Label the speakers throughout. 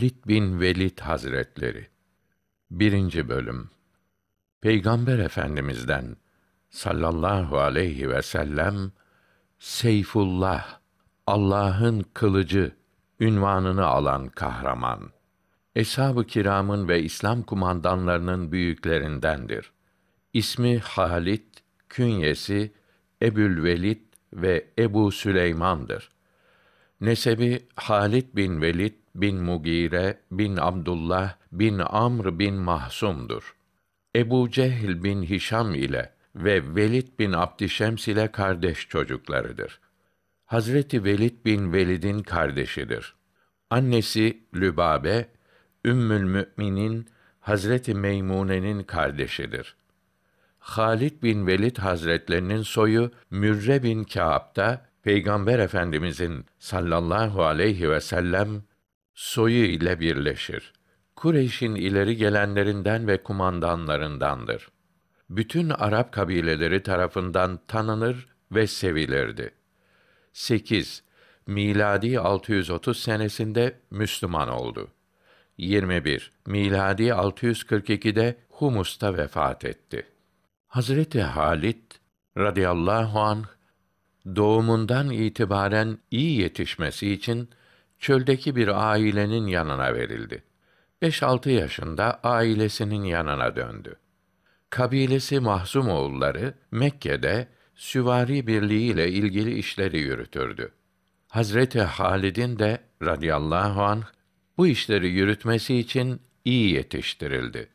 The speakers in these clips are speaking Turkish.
Speaker 1: Halit bin Velid Hazretleri 1. bölüm Peygamber Efendimizden sallallahu aleyhi ve sellem Seyfullah Allah'ın kılıcı ünvanını alan kahraman. Eshab-ı kiramın ve İslam kumandanlarının büyüklerindendir. İsmi Halit, künyesi Ebül Velid ve Ebu Süleyman'dır. Nesebi Halit bin Velid bin Mugire bin Abdullah bin Amr bin Mahsum'dur. Ebu Cehil bin Hişam ile ve Velid bin Abdişems ile kardeş çocuklarıdır. Hazreti Velid bin Velid'in kardeşidir. Annesi Lübabe, Ümmül Mü'minin Hazreti Meymune'nin kardeşidir. Halid bin Velid Hazretlerinin soyu Mürre bin Kâb'da Peygamber Efendimizin sallallahu aleyhi ve sellem soyu ile birleşir. Kureyş'in ileri gelenlerinden ve kumandanlarındandır. Bütün Arap kabileleri tarafından tanınır ve sevilirdi. 8. Miladi 630 senesinde Müslüman oldu. 21. Miladi 642'de Humus'ta vefat etti. Hazreti Halit radıyallahu anh doğumundan itibaren iyi yetişmesi için çöldeki bir ailenin yanına verildi. 5-6 yaşında ailesinin yanına döndü. Kabilesi Mahzumoğulları Mekke'de süvari birliği ile ilgili işleri yürütürdü. Hazreti Halid'in de radıyallahu anh bu işleri yürütmesi için iyi yetiştirildi.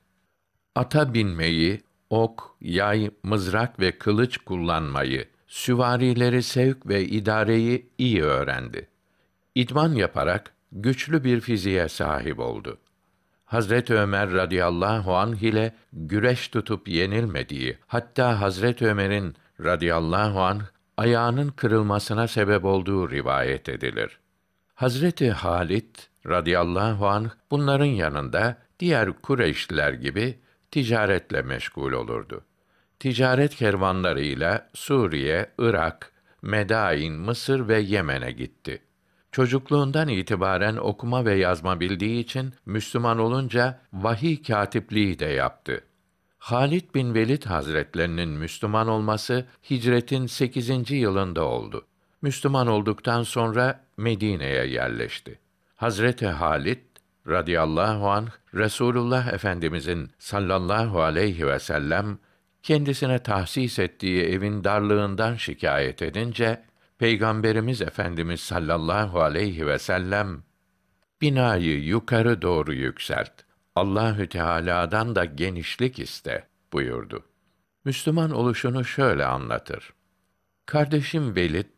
Speaker 1: Ata binmeyi, ok, yay, mızrak ve kılıç kullanmayı, süvarileri sevk ve idareyi iyi öğrendi. İdman yaparak güçlü bir fiziğe sahip oldu. Hazret Ömer radıyallahu anh ile güreş tutup yenilmediği, hatta Hazret Ömer'in radıyallahu anh ayağının kırılmasına sebep olduğu rivayet edilir. Hazreti Halit radıyallahu anh bunların yanında diğer Kureyşliler gibi ticaretle meşgul olurdu. Ticaret kervanlarıyla Suriye, Irak, Medain, Mısır ve Yemen'e gitti. Çocukluğundan itibaren okuma ve yazma bildiği için Müslüman olunca vahiy katipliği de yaptı. Halid bin Velid Hazretlerinin Müslüman olması hicretin 8. yılında oldu. Müslüman olduktan sonra Medine'ye yerleşti. Hazreti Halid radıyallahu anh Resulullah Efendimizin sallallahu aleyhi ve sellem kendisine tahsis ettiği evin darlığından şikayet edince Peygamberimiz Efendimiz sallallahu aleyhi ve sellem binayı yukarı doğru yükselt. Allahü Teala'dan da genişlik iste buyurdu. Müslüman oluşunu şöyle anlatır. Kardeşim Velid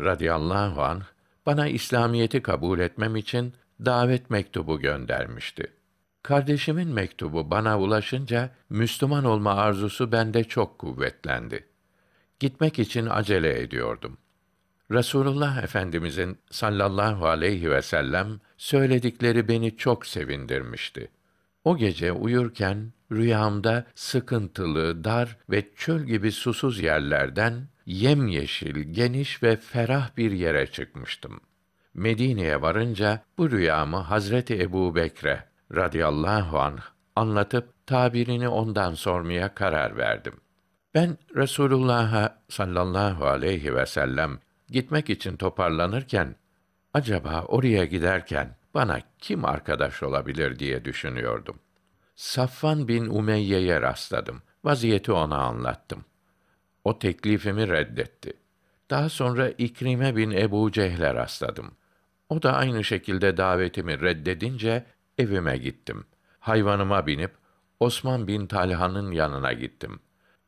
Speaker 1: radıyallahu anh bana İslamiyeti kabul etmem için davet mektubu göndermişti. Kardeşimin mektubu bana ulaşınca Müslüman olma arzusu bende çok kuvvetlendi. Gitmek için acele ediyordum. Resulullah Efendimizin sallallahu aleyhi ve sellem söyledikleri beni çok sevindirmişti. O gece uyurken rüyamda sıkıntılı, dar ve çöl gibi susuz yerlerden yemyeşil, geniş ve ferah bir yere çıkmıştım. Medine'ye varınca bu rüyamı Hazreti Ebu Bekre radıyallahu anh anlatıp tabirini ondan sormaya karar verdim. Ben Resulullah'a sallallahu aleyhi ve sellem gitmek için toparlanırken acaba oraya giderken bana kim arkadaş olabilir diye düşünüyordum. Safvan bin Umeyye'ye rastladım. Vaziyeti ona anlattım. O teklifimi reddetti. Daha sonra İkrime bin Ebu Cehle rastladım. O da aynı şekilde davetimi reddedince evime gittim. Hayvanıma binip Osman bin Talha'nın yanına gittim.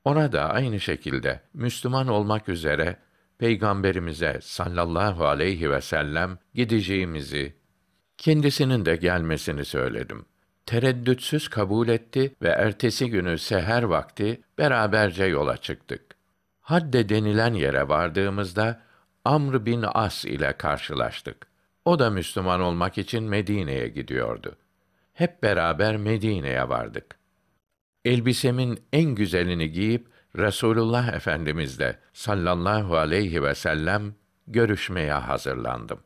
Speaker 1: Ona da aynı şekilde Müslüman olmak üzere Peygamberimize sallallahu aleyhi ve sellem gideceğimizi, kendisinin de gelmesini söyledim. Tereddütsüz kabul etti ve ertesi günü seher vakti beraberce yola çıktık. Hadde denilen yere vardığımızda Amr bin As ile karşılaştık. O da Müslüman olmak için Medine'ye gidiyordu. Hep beraber Medine'ye vardık. Elbisemin en güzelini giyip Resulullah Efendimizle sallallahu aleyhi ve sellem görüşmeye hazırlandım.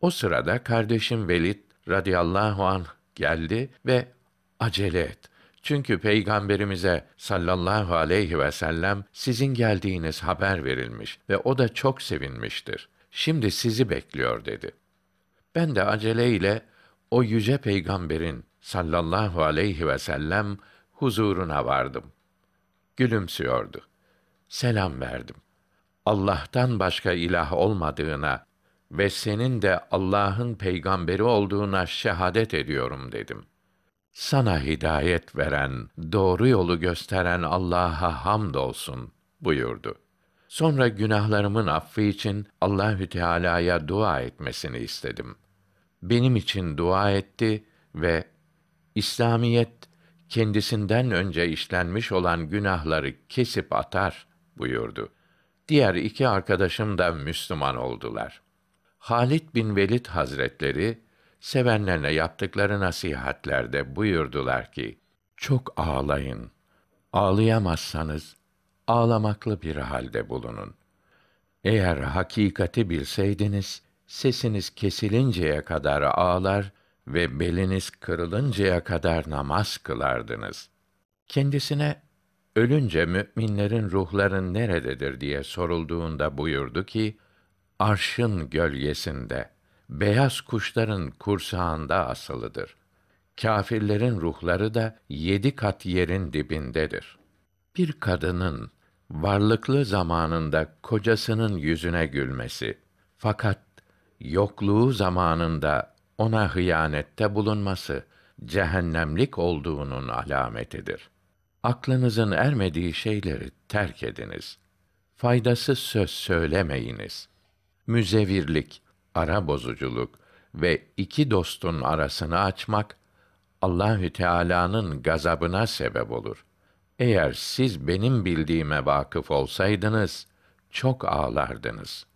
Speaker 1: O sırada kardeşim Velid radıyallahu anh geldi ve acele et. Çünkü peygamberimize sallallahu aleyhi ve sellem sizin geldiğiniz haber verilmiş ve o da çok sevinmiştir. Şimdi sizi bekliyor dedi. Ben de aceleyle o yüce peygamberin sallallahu aleyhi ve sellem huzuruna vardım. Gülümsüyordu. Selam verdim. Allah'tan başka ilah olmadığına ve senin de Allah'ın peygamberi olduğuna şehadet ediyorum dedim. Sana hidayet veren, doğru yolu gösteren Allah'a hamdolsun buyurdu. Sonra günahlarımın affı için Allahü Teala'ya dua etmesini istedim. Benim için dua etti ve İslamiyet kendisinden önce işlenmiş olan günahları kesip atar buyurdu. Diğer iki arkadaşım da Müslüman oldular. Halit bin Velid Hazretleri sevenlerine yaptıkları nasihatlerde buyurdular ki: Çok ağlayın. Ağlayamazsanız ağlamaklı bir halde bulunun. Eğer hakikati bilseydiniz, sesiniz kesilinceye kadar ağlar ve beliniz kırılıncaya kadar namaz kılardınız. Kendisine ölünce müminlerin ruhları nerededir diye sorulduğunda buyurdu ki, arşın gölgesinde, beyaz kuşların kursağında asılıdır. Kâfirlerin ruhları da yedi kat yerin dibindedir. Bir kadının varlıklı zamanında kocasının yüzüne gülmesi fakat yokluğu zamanında ona hıyanette bulunması cehennemlik olduğunun alametidir. Aklınızın ermediği şeyleri terk ediniz. Faydasız söz söylemeyiniz. Müzevirlik, ara bozuculuk ve iki dostun arasını açmak Allahü Teala'nın gazabına sebep olur. Eğer siz benim bildiğime vakıf olsaydınız çok ağlardınız.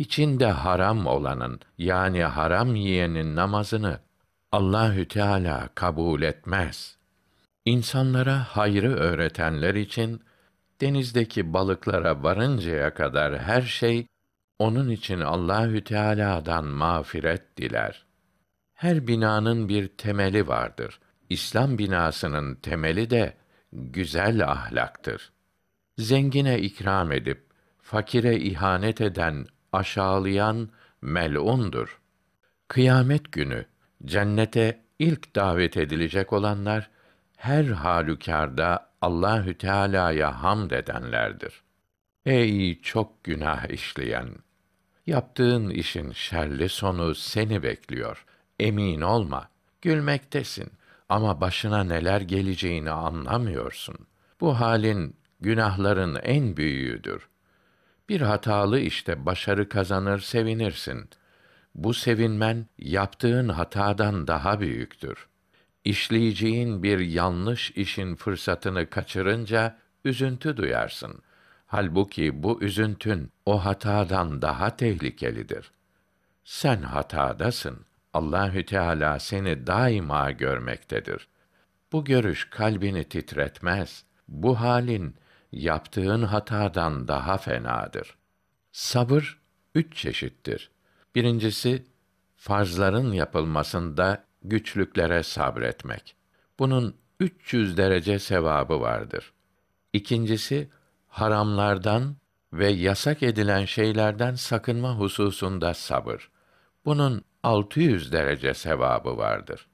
Speaker 1: İçinde haram olanın yani haram yiyenin namazını Allahü Teala kabul etmez. İnsanlara hayrı öğretenler için denizdeki balıklara varıncaya kadar her şey onun için Allahü Teala'dan mağfiret diler. Her binanın bir temeli vardır. İslam binasının temeli de güzel ahlaktır. Zengine ikram edip fakire ihanet eden, aşağılayan melundur. Kıyamet günü cennete ilk davet edilecek olanlar her halükarda Allahü Teala'ya hamd edenlerdir. Ey çok günah işleyen! Yaptığın işin şerli sonu seni bekliyor. Emin olma. Gülmektesin ama başına neler geleceğini anlamıyorsun. Bu halin günahların en büyüğüdür. Bir hatalı işte başarı kazanır sevinirsin. Bu sevinmen yaptığın hatadan daha büyüktür. İşleyeceğin bir yanlış işin fırsatını kaçırınca üzüntü duyarsın. Halbuki bu üzüntün o hatadan daha tehlikelidir. Sen hatadasın. Allahü Teala seni daima görmektedir. Bu görüş kalbini titretmez. Bu halin yaptığın hatadan daha fenadır. Sabır üç çeşittir. Birincisi, farzların yapılmasında güçlüklere sabretmek. Bunun 300 derece sevabı vardır. İkincisi, haramlardan ve yasak edilen şeylerden sakınma hususunda sabır. Bunun 600 derece sevabı vardır.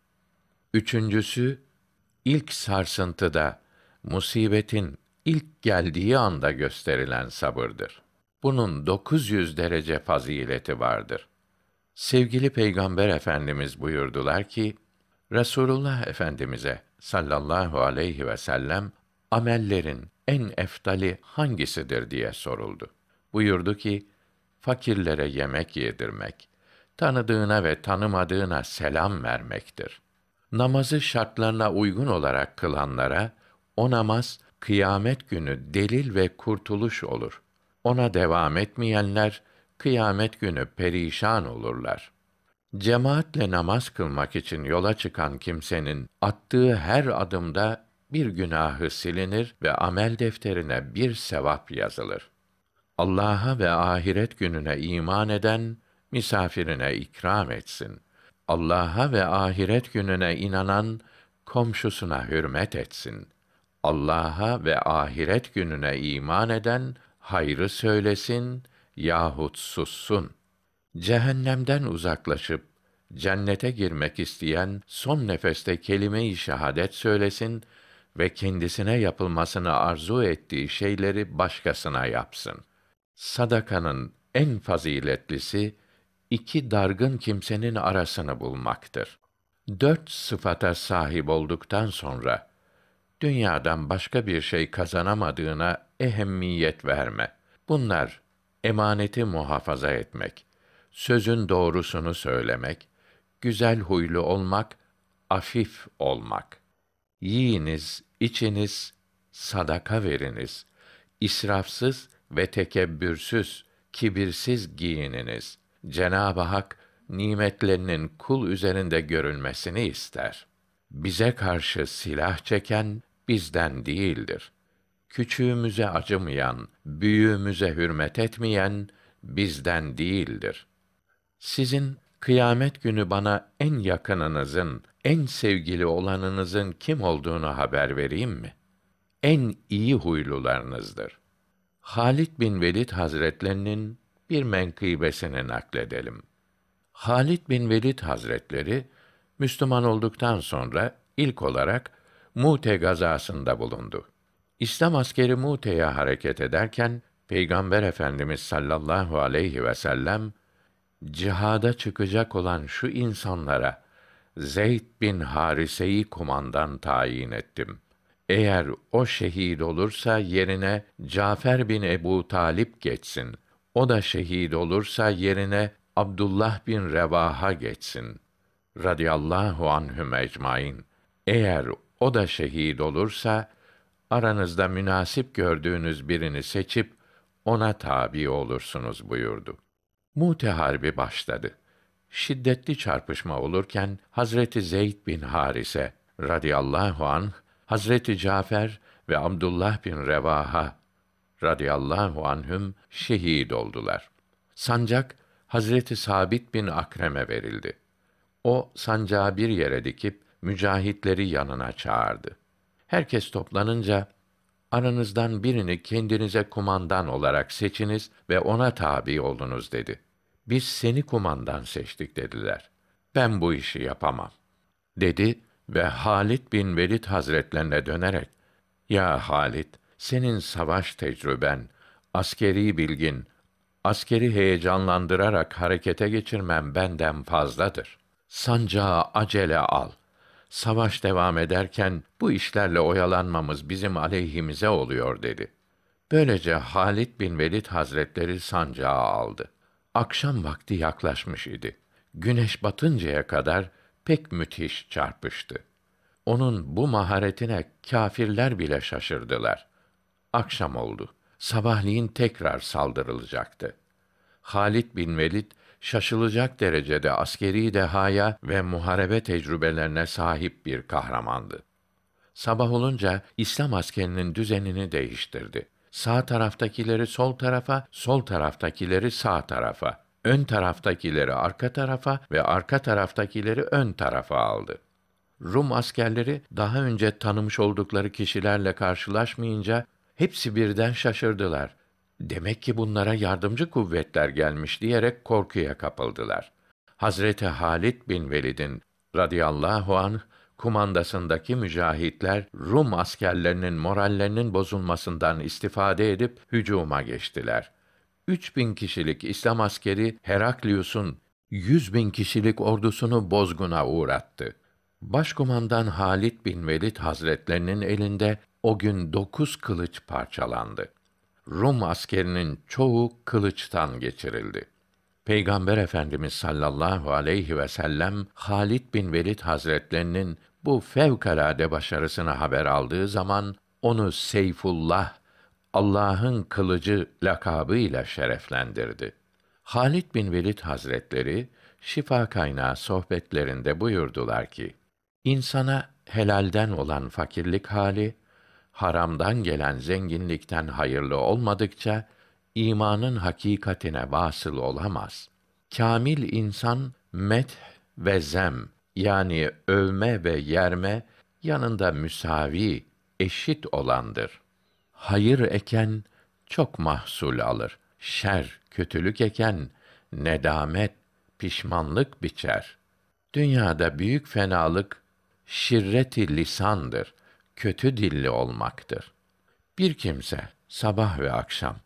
Speaker 1: Üçüncüsü, ilk sarsıntıda, musibetin ilk geldiği anda gösterilen sabırdır. Bunun 900 derece fazileti vardır. Sevgili Peygamber Efendimiz buyurdular ki, Resulullah Efendimize sallallahu aleyhi ve sellem amellerin en eftali hangisidir diye soruldu. Buyurdu ki, fakirlere yemek yedirmek, tanıdığına ve tanımadığına selam vermektir. Namazı şartlarına uygun olarak kılanlara o namaz kıyamet günü delil ve kurtuluş olur. Ona devam etmeyenler kıyamet günü perişan olurlar. Cemaatle namaz kılmak için yola çıkan kimsenin attığı her adımda bir günahı silinir ve amel defterine bir sevap yazılır. Allah'a ve ahiret gününe iman eden misafirine ikram etsin. Allah'a ve ahiret gününe inanan komşusuna hürmet etsin. Allah'a ve ahiret gününe iman eden hayrı söylesin yahut sussun. Cehennemden uzaklaşıp cennete girmek isteyen son nefeste kelime-i şehadet söylesin ve kendisine yapılmasını arzu ettiği şeyleri başkasına yapsın. Sadakanın en faziletlisi iki dargın kimsenin arasını bulmaktır. Dört sıfata sahip olduktan sonra dünyadan başka bir şey kazanamadığına ehemmiyet verme. Bunlar emaneti muhafaza etmek, sözün doğrusunu söylemek, güzel huylu olmak, afif olmak. Yiyiniz, içiniz, sadaka veriniz. İsrafsız ve tekebbürsüz, kibirsiz giyininiz. Cenab-ı Hak nimetlerinin kul üzerinde görülmesini ister. Bize karşı silah çeken bizden değildir. Küçüğümüze acımayan, büyüğümüze hürmet etmeyen bizden değildir. Sizin kıyamet günü bana en yakınınızın, en sevgili olanınızın kim olduğunu haber vereyim mi? En iyi huylularınızdır. Halit bin Velid Hazretlerinin bir menkıbesini nakledelim. Halit bin Velid Hazretleri Müslüman olduktan sonra ilk olarak Mute gazasında bulundu. İslam askeri Mute'ye hareket ederken Peygamber Efendimiz sallallahu aleyhi ve sellem cihada çıkacak olan şu insanlara Zeyd bin Harise'yi kumandan tayin ettim. Eğer o şehit olursa yerine Cafer bin Ebu Talip geçsin. O da şehit olursa yerine Abdullah bin Revaha geçsin. Radiyallahu anhüm ecmaîn. Eğer o da şehit olursa aranızda münasip gördüğünüz birini seçip ona tabi olursunuz buyurdu. Mute harbi başladı. Şiddetli çarpışma olurken Hazreti Zeyd bin Harise radıyallahu anh Hazreti Cafer ve Abdullah bin Revaha radıyallahu anhüm şehit oldular. Sancak Hazreti Sabit bin Akrem'e verildi. O sancağı bir yere dikip mücahitleri yanına çağırdı. Herkes toplanınca aranızdan birini kendinize kumandan olarak seçiniz ve ona tabi olunuz dedi. Biz seni kumandan seçtik dediler. Ben bu işi yapamam. Dedi ve Halit bin Velid Hazretlerine dönerek, Ya Halit, senin savaş tecrüben, askeri bilgin, askeri heyecanlandırarak harekete geçirmem benden fazladır. Sancağı acele al. Savaş devam ederken bu işlerle oyalanmamız bizim aleyhimize oluyor dedi. Böylece Halit bin Velid Hazretleri sancağı aldı. Akşam vakti yaklaşmış idi. Güneş batıncaya kadar pek müthiş çarpıştı. Onun bu maharetine kâfirler bile şaşırdılar. Akşam oldu. Sabahleyin tekrar saldırılacaktı. Halit bin Velid şaşılacak derecede askeri dehaya ve muharebe tecrübelerine sahip bir kahramandı. Sabah olunca İslam askerinin düzenini değiştirdi. Sağ taraftakileri sol tarafa, sol taraftakileri sağ tarafa, ön taraftakileri arka tarafa ve arka taraftakileri ön tarafa aldı. Rum askerleri daha önce tanımış oldukları kişilerle karşılaşmayınca hepsi birden şaşırdılar. Demek ki bunlara yardımcı kuvvetler gelmiş diyerek korkuya kapıldılar. Hazreti Halit bin Velid'in radıyallahu anh kumandasındaki mücahitler Rum askerlerinin morallerinin bozulmasından istifade edip hücuma geçtiler. Üç bin kişilik İslam askeri Heraklius'un yüz bin kişilik ordusunu bozguna uğrattı. Başkumandan Halit bin Velid Hazretlerinin elinde o gün dokuz kılıç parçalandı. Rum askerinin çoğu kılıçtan geçirildi. Peygamber Efendimiz sallallahu aleyhi ve sellem Halit bin Velid Hazretlerinin bu fevkalade başarısını haber aldığı zaman onu Seyfullah, Allah'ın kılıcı lakabıyla şereflendirdi. Halit bin Velid Hazretleri şifa kaynağı sohbetlerinde buyurdular ki: İnsana helalden olan fakirlik hali haramdan gelen zenginlikten hayırlı olmadıkça imanın hakikatine vasıl olamaz. Kamil insan met ve zem yani övme ve yerme yanında müsavi, eşit olandır. Hayır eken çok mahsul alır. Şer, kötülük eken nedamet, pişmanlık biçer. Dünyada büyük fenalık şirreti lisandır, kötü dilli olmaktır. Bir kimse sabah ve akşam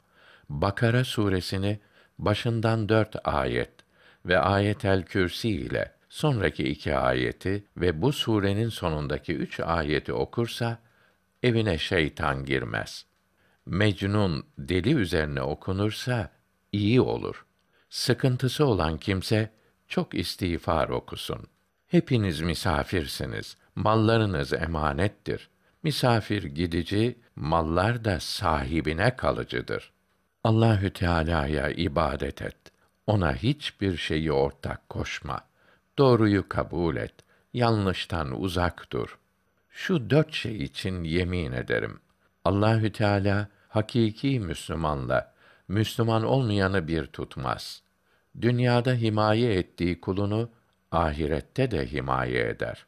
Speaker 1: Bakara suresini başından dört ayet ve ayetel kürsi ile sonraki iki ayeti ve bu surenin sonundaki üç ayeti okursa evine şeytan girmez. Mecnun deli üzerine okunursa iyi olur. Sıkıntısı olan kimse çok istiğfar okusun. Hepiniz misafirsiniz. Mallarınız emanettir. Misafir gidici, mallar da sahibine kalıcıdır. Allahü Teala'ya ibadet et. Ona hiçbir şeyi ortak koşma. Doğruyu kabul et. Yanlıştan uzak dur. Şu dört şey için yemin ederim. Allahü Teala hakiki Müslümanla Müslüman olmayanı bir tutmaz. Dünyada himaye ettiği kulunu ahirette de himaye eder.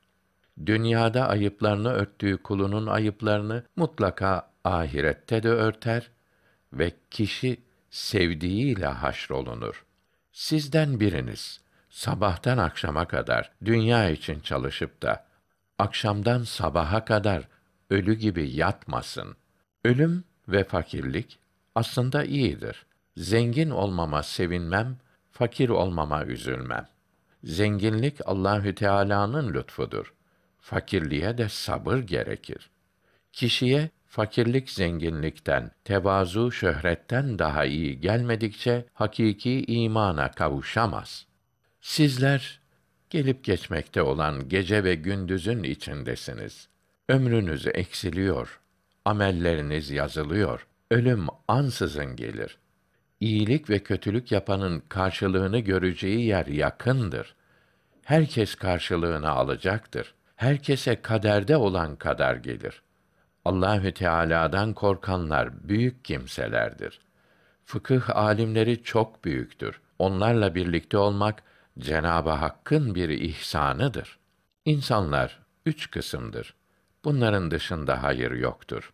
Speaker 1: Dünyada ayıplarını örttüğü kulunun ayıplarını mutlaka ahirette de örter ve kişi sevdiğiyle haşrolunur. Sizden biriniz sabahtan akşama kadar dünya için çalışıp da akşamdan sabaha kadar ölü gibi yatmasın. Ölüm ve fakirlik aslında iyidir. Zengin olmama sevinmem, fakir olmama üzülmem. Zenginlik Allahü Teala'nın lütfudur. Fakirliğe de sabır gerekir. Kişiye fakirlik zenginlikten, tevazu şöhretten daha iyi gelmedikçe hakiki imana kavuşamaz. Sizler gelip geçmekte olan gece ve gündüzün içindesiniz. Ömrünüz eksiliyor, amelleriniz yazılıyor. Ölüm ansızın gelir. İyilik ve kötülük yapanın karşılığını göreceği yer yakındır. Herkes karşılığını alacaktır. Herkese kaderde olan kadar gelir. Allahü Teala'dan korkanlar büyük kimselerdir. Fıkıh alimleri çok büyüktür. Onlarla birlikte olmak Cenabı Hakk'ın bir ihsanıdır. İnsanlar üç kısımdır. Bunların dışında hayır yoktur.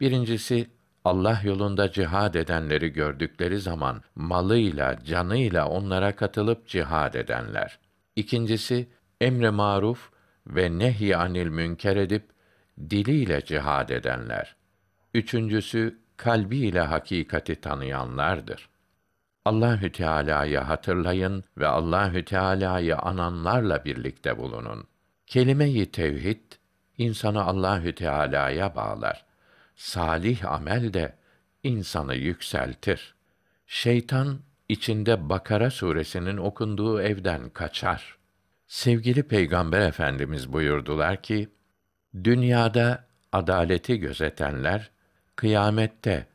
Speaker 1: Birincisi Allah yolunda cihad edenleri gördükleri zaman malıyla, canıyla onlara katılıp cihad edenler. İkincisi emre maruf ve nehy anil münker edip diliyle cihad edenler. Üçüncüsü kalbiyle hakikati tanıyanlardır. Allahü Teala'yı hatırlayın ve Allahü Teala'yı ananlarla birlikte bulunun. Kelime-i tevhid insanı Allahü Teala'ya bağlar. Salih amel de insanı yükseltir. Şeytan içinde Bakara suresinin okunduğu evden kaçar. Sevgili Peygamber Efendimiz buyurdular ki: Dünyada adaleti gözetenler kıyamette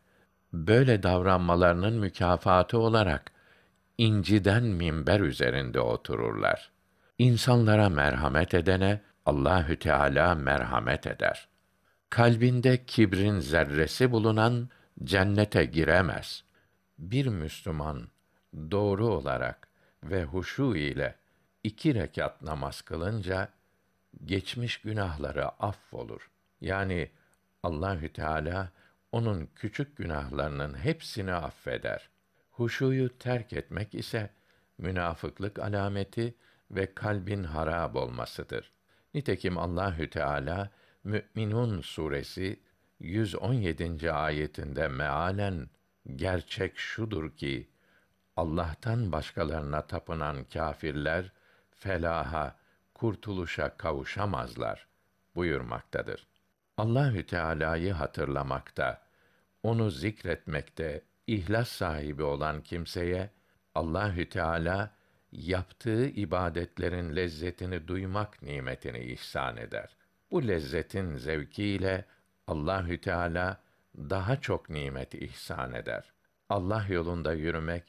Speaker 1: böyle davranmalarının mükafatı olarak inciden minber üzerinde otururlar. İnsanlara merhamet edene Allahü Teala merhamet eder. Kalbinde kibrin zerresi bulunan cennete giremez. Bir Müslüman doğru olarak ve huşu ile iki rekat namaz kılınca geçmiş günahları affolur. Yani Allahü Teala onun küçük günahlarının hepsini affeder. Huşuyu terk etmek ise münafıklık alameti ve kalbin harab olmasıdır. Nitekim Allahü Teala Mü'minun suresi 117. ayetinde mealen gerçek şudur ki Allah'tan başkalarına tapınan kâfirler felaha, kurtuluşa kavuşamazlar buyurmaktadır. Allahü Teala'yı hatırlamakta, onu zikretmekte ihlas sahibi olan kimseye Allahü Teala yaptığı ibadetlerin lezzetini duymak nimetini ihsan eder. Bu lezzetin zevkiyle Allahü Teala daha çok nimet ihsan eder. Allah yolunda yürümek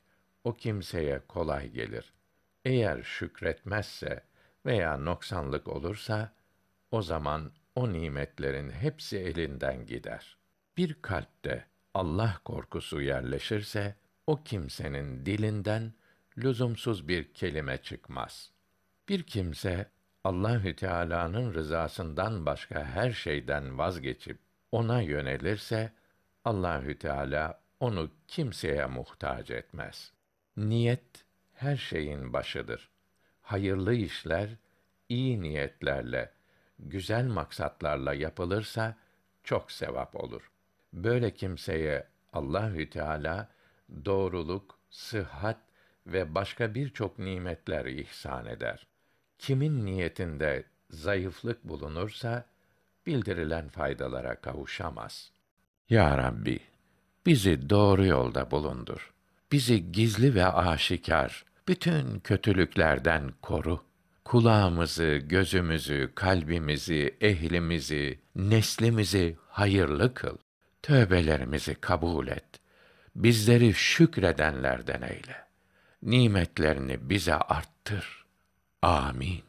Speaker 1: o kimseye kolay gelir. Eğer şükretmezse veya noksanlık olursa o zaman o nimetlerin hepsi elinden gider. Bir kalpte Allah korkusu yerleşirse o kimsenin dilinden lüzumsuz bir kelime çıkmaz. Bir kimse Allahü Teala'nın rızasından başka her şeyden vazgeçip ona yönelirse Allahü Teala onu kimseye muhtaç etmez. Niyet her şeyin başıdır. Hayırlı işler iyi niyetlerle, güzel maksatlarla yapılırsa çok sevap olur. Böyle kimseye Allahü Teala doğruluk, sıhhat ve başka birçok nimetler ihsan eder. Kimin niyetinde zayıflık bulunursa bildirilen faydalara kavuşamaz. Ya Rabbi, bizi doğru yolda bulundur. Bizi gizli ve aşikar bütün kötülüklerden koru. Kulağımızı, gözümüzü, kalbimizi, ehlimizi, neslimizi hayırlı kıl. Tövbelerimizi kabul et. Bizleri şükredenlerden eyle. Nimetlerini bize arttır. Amin.